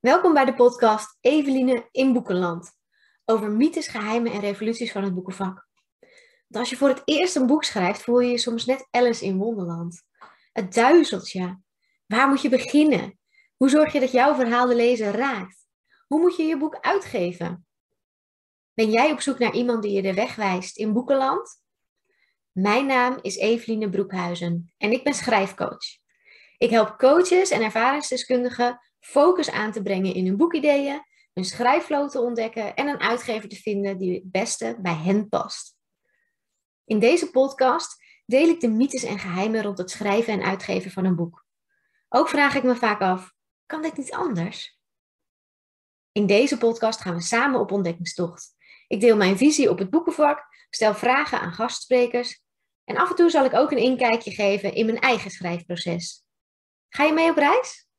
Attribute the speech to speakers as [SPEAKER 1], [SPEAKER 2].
[SPEAKER 1] Welkom bij de podcast Eveline in Boekenland. Over mythes, geheimen en revoluties van het boekenvak. Als je voor het eerst een boek schrijft, voel je je soms net Alice in Wonderland. Het duizelt je. Waar moet je beginnen? Hoe zorg je dat jouw verhaal de lezer raakt? Hoe moet je je boek uitgeven? Ben jij op zoek naar iemand die je de weg wijst in Boekenland? Mijn naam is Eveline Broekhuizen en ik ben schrijfcoach. Ik help coaches en ervaringsdeskundigen focus aan te brengen in hun boekideeën, hun schrijfflow te ontdekken en een uitgever te vinden die het beste bij hen past. In deze podcast deel ik de mythes en geheimen rond het schrijven en uitgeven van een boek. Ook vraag ik me vaak af: kan dit niet anders? In deze podcast gaan we samen op ontdekkingstocht. Ik deel mijn visie op het boekenvak, stel vragen aan gastsprekers en af en toe zal ik ook een inkijkje geven in mijn eigen schrijfproces. Ga je mee op reis?